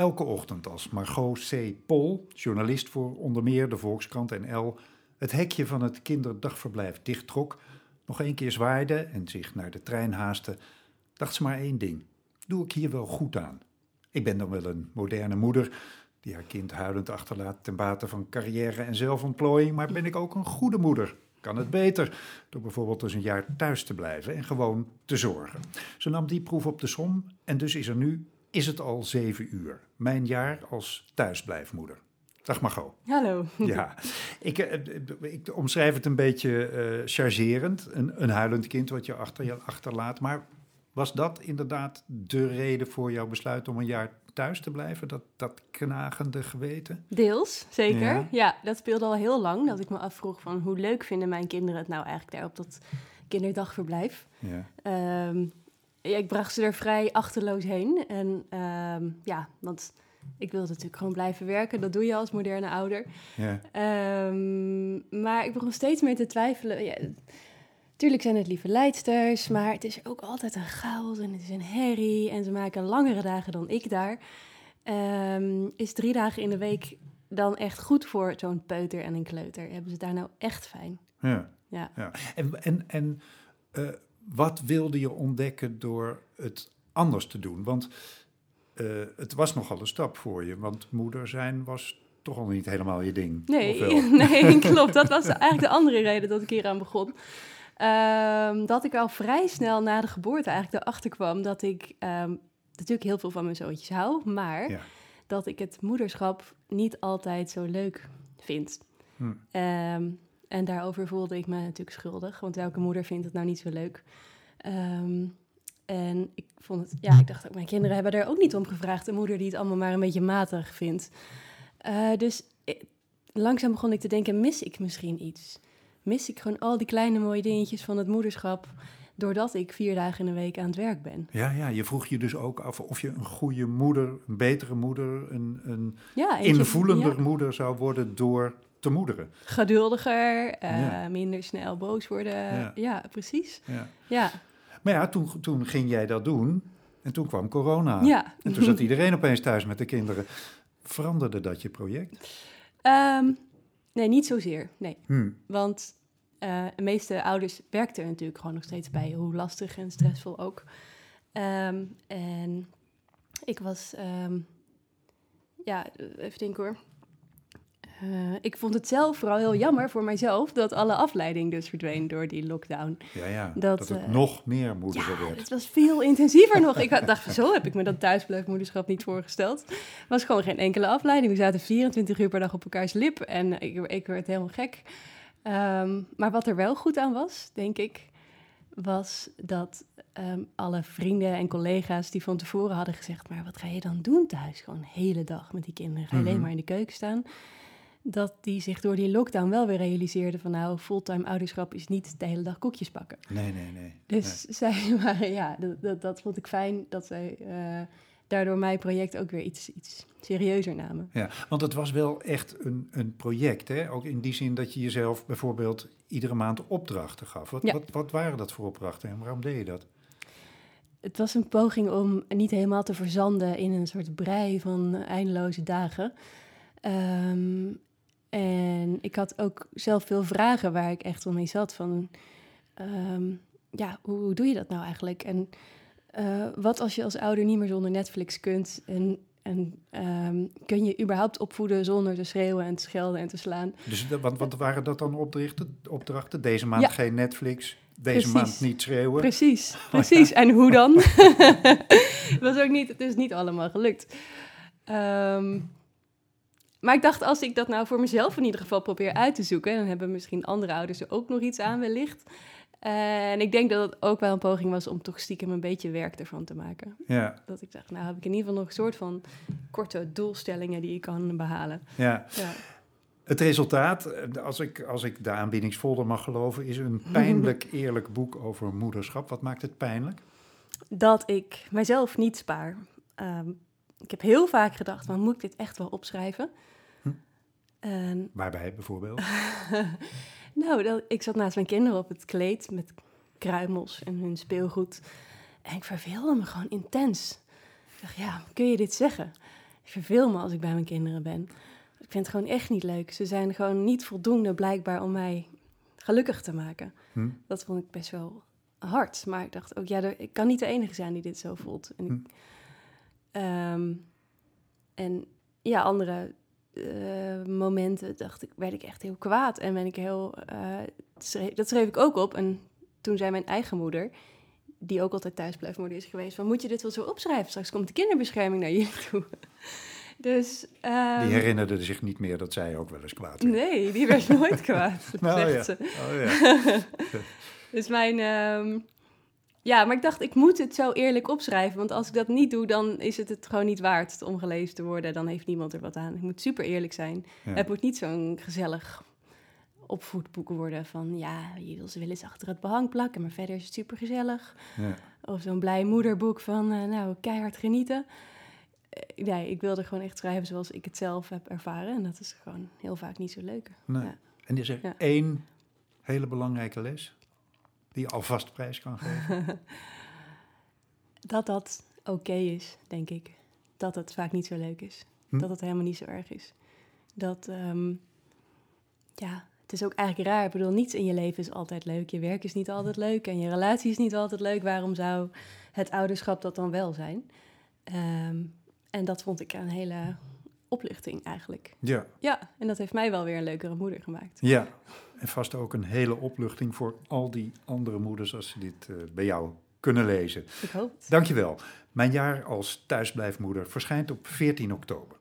Elke ochtend als Margot C. Pol, journalist voor onder meer de Volkskrant en L, het hekje van het kinderdagverblijf dichttrok, nog een keer zwaaide en zich naar de trein haastte, dacht ze maar één ding: doe ik hier wel goed aan? Ik ben dan wel een moderne moeder die haar kind huilend achterlaat ten bate van carrière en zelfontplooiing, maar ben ik ook een goede moeder? Kan het beter door bijvoorbeeld eens een jaar thuis te blijven en gewoon te zorgen? Ze nam die proef op de som en dus is er nu, is het al zeven uur. Mijn jaar als thuisblijfmoeder. Dag Margot. Hallo. Ja, ik, eh, ik omschrijf het een beetje eh, chargerend. Een, een huilend kind wat je achter je achterlaat. Maar was dat inderdaad de reden voor jouw besluit om een jaar thuis te blijven? Dat, dat knagende geweten? Deels, zeker. Ja. Ja. dat speelde al heel lang. Dat ik me afvroeg van hoe leuk vinden mijn kinderen het nou eigenlijk daar op dat kinderdagverblijf. Ja. Ehm, ja, ik bracht ze er vrij achterloos heen. En ehm, ja, want ik wilde natuurlijk gewoon blijven werken. Dat doe je als moderne ouder. ja. Ehm, maar ik begon steeds meer te twijfelen. Ja, tuurlijk zijn het lieve leidsters, maar het is ook altijd een chaos en het is een herrie. En ze maken langere dagen dan ik daar. Ehm, is drie dagen in de week dan echt goed voor zo'n peuter en een kleuter? Hebben ze daar nou echt fijn? ja. Ja. Ja. En, en, en eh, wat wilde je ontdekken door het anders te doen? Want eh, het was nogal een stap voor je, want moeder zijn was toch al niet helemaal je ding. Nee, nee, klopt. Dat was eigenlijk de andere reden dat ik hier aan begon. Ehm, dat ik al vrij snel na de geboorte eigenlijk erachter kwam dat ik ehm, natuurlijk heel veel van mijn zoontjes hou, maar Ja. dat ik het moederschap niet altijd zo leuk vind. Hm. Ehm, en daarover voelde ik me natuurlijk schuldig, want welke moeder vindt het nou niet zo leuk? En ik vond het, ja, ik dacht ook, mijn kinderen hebben er ook niet om gevraagd. Een moeder die het allemaal maar een beetje matig vindt. Eh, dus eh, langzaam begon ik te denken, mis ik misschien iets? Mis ik gewoon al die kleine mooie dingetjes van het moederschap, doordat ik vier dagen in de week aan het werk ben? Ja, ja, je vroeg je dus ook af of je een goede moeder, een betere moeder, een, een Ja, invoelender ja, moeder zou worden door te moederen. geduldiger, eh, Ja. minder snel boos worden. Ja. Precies. Ja. Ja, Maar ja, toen, toen ging jij dat doen en toen kwam corona. ja. En toen zat iedereen opeens thuis met de kinderen. Veranderde dat je project? Ehm, nee, niet zozeer. Nee. Hm. Want eh, de meeste ouders werkten er natuurlijk gewoon nog steeds bij, hoe lastig en stressvol ook. Ehm, en ik was, ehm, ja, even denken hoor. Eh, ik vond het zelf vooral heel jammer voor mijzelf dat alle afleiding dus verdween door die lockdown. Ja, ja. Dat, Dat, het eh, nog meer moederen Ja, werd. het was veel intensiever nog. Ik had- dacht, zo heb ik me dat thuisblijfmoederschap niet voorgesteld. Het was gewoon geen enkele afleiding. We zaten 24 uur per dag op elkaars lip en ik, ik werd helemaal gek. Ehm, maar wat er wel goed aan was, denk ik, was dat ehm, alle vrienden en collega's die van tevoren hadden gezegd... maar wat ga je dan doen thuis? Gewoon een hele dag met die kinderen. Ga je alleen Mhm. maar in de keuken staan? Dat die zich door die lockdown wel weer realiseerden van... nou, fulltime ouderschap is niet de hele dag koekjes bakken. Nee, nee, nee. Dus zij waren, ja, dat, dat, dat vond ik fijn dat zij eh, daardoor mijn project ook weer iets, iets serieuzer namen. Ja, want het was wel echt een, een project, hè? Ook in die zin dat je jezelf bijvoorbeeld iedere maand opdrachten gaf. Wat, Ja. wat, wat waren dat voor opdrachten en waarom deed je dat? Het was een poging om niet helemaal te verzanden in een soort brei van eindeloze dagen. Ehm, en ik had ook zelf veel vragen waar ik echt wel mee zat. Van, ehm, ja, hoe, hoe doe je dat nou eigenlijk? En eh, wat als je als ouder niet meer zonder Netflix kunt? En, en ehm, kun je überhaupt opvoeden zonder te schreeuwen en te schelden en te slaan? Dus, want wat waren dat dan opdrachten? opdrachten? Deze maand Ja. geen Netflix, deze Precies. maand niet schreeuwen. Precies, precies. En hoe dan? het, was ook niet, het is niet allemaal gelukt. Ehm, maar ik dacht, als ik dat nou voor mezelf in ieder geval probeer uit te zoeken... dan hebben misschien andere ouders er ook nog iets aan wellicht. En ik denk dat het ook wel een poging was om toch stiekem een beetje werk ervan te maken. Ja, Dat ik dacht, nou heb ik in ieder geval nog een soort van korte doelstellingen die ik kan behalen. ja. Ja. Het resultaat, eh, als ik, als ik de aanbiedingsfolder mag geloven, is een pijnlijk eerlijk boek over moederschap. Wat maakt het pijnlijk? Dat ik mijzelf niet spaar. Ehm, ik heb heel vaak gedacht, maar moet ik dit echt wel opschrijven? Hm. Waarbij bijvoorbeeld? Nou, dat, ik zat naast mijn kinderen op het kleed met kruimels en hun speelgoed. En ik verveelde me gewoon intens. Ik dacht, ja, kun je dit zeggen? Ik verveel me als ik bij mijn kinderen ben. Ik vind het gewoon echt niet leuk. Ze zijn gewoon niet voldoende blijkbaar om mij gelukkig te maken. Hm? Dat vond ik best wel hard. Maar ik dacht ook, ja, er, ik kan niet de enige zijn die dit zo voelt. En, ik, Hm. ehm, en ja, andere eh, momenten dacht ik, werd ik echt heel kwaad. En ben ik heel, eh, schreef- dat schreef ik ook op. En toen zei mijn eigen moeder, die ook altijd thuisblijfmoeder is geweest, van moet je dit wel zo opschrijven? Straks komt de kinderbescherming naar jullie toe. Dus, ehm, Die herinnerde zich niet meer dat zij ook wel eens kwaad werd. Nee, die werd nooit kwaad. Nou zegt ja. ze. Oh, ja. Dus mijn. ehm, ja, maar ik dacht, ik moet het zo eerlijk opschrijven. Want als ik dat niet doe, dan is het het gewoon niet waard om gelezen te worden. Dan heeft niemand er wat aan. Ik moet super eerlijk zijn. Ja. Het moet niet zo'n gezellig opvoedboek worden van ja, je wil ze wel eens achter het behang plakken, maar verder is het super gezellig. Ja. Of zo'n blij moederboek van eh, nou, keihard genieten. Eh, nee, ik wilde gewoon echt schrijven zoals ik het zelf heb ervaren. En dat is gewoon heel vaak niet zo leuk. Nee. Ja. En is er één hele belangrijke les die je alvast prijs kan geven? Dat dat oké is, denk ik. Dat het vaak niet zo leuk is. Hm? Dat het helemaal niet zo erg is. Dat, ehm, ja, het is ook eigenlijk raar. Ik bedoel, niets in je leven is altijd leuk. Je werk is niet altijd leuk en je relatie is niet altijd leuk. Waarom zou het ouderschap dat dan wel zijn? Ehm, en dat vond ik een hele opluchting eigenlijk. Ja, Ja, en dat heeft mij wel weer een leukere moeder gemaakt. ja. En vast ook een hele opluchting voor al die andere moeders als ze dit eh, bij jou kunnen lezen. Ik hoop het. Dankjewel. Mijn jaar als thuisblijfmoeder verschijnt op 14 oktober.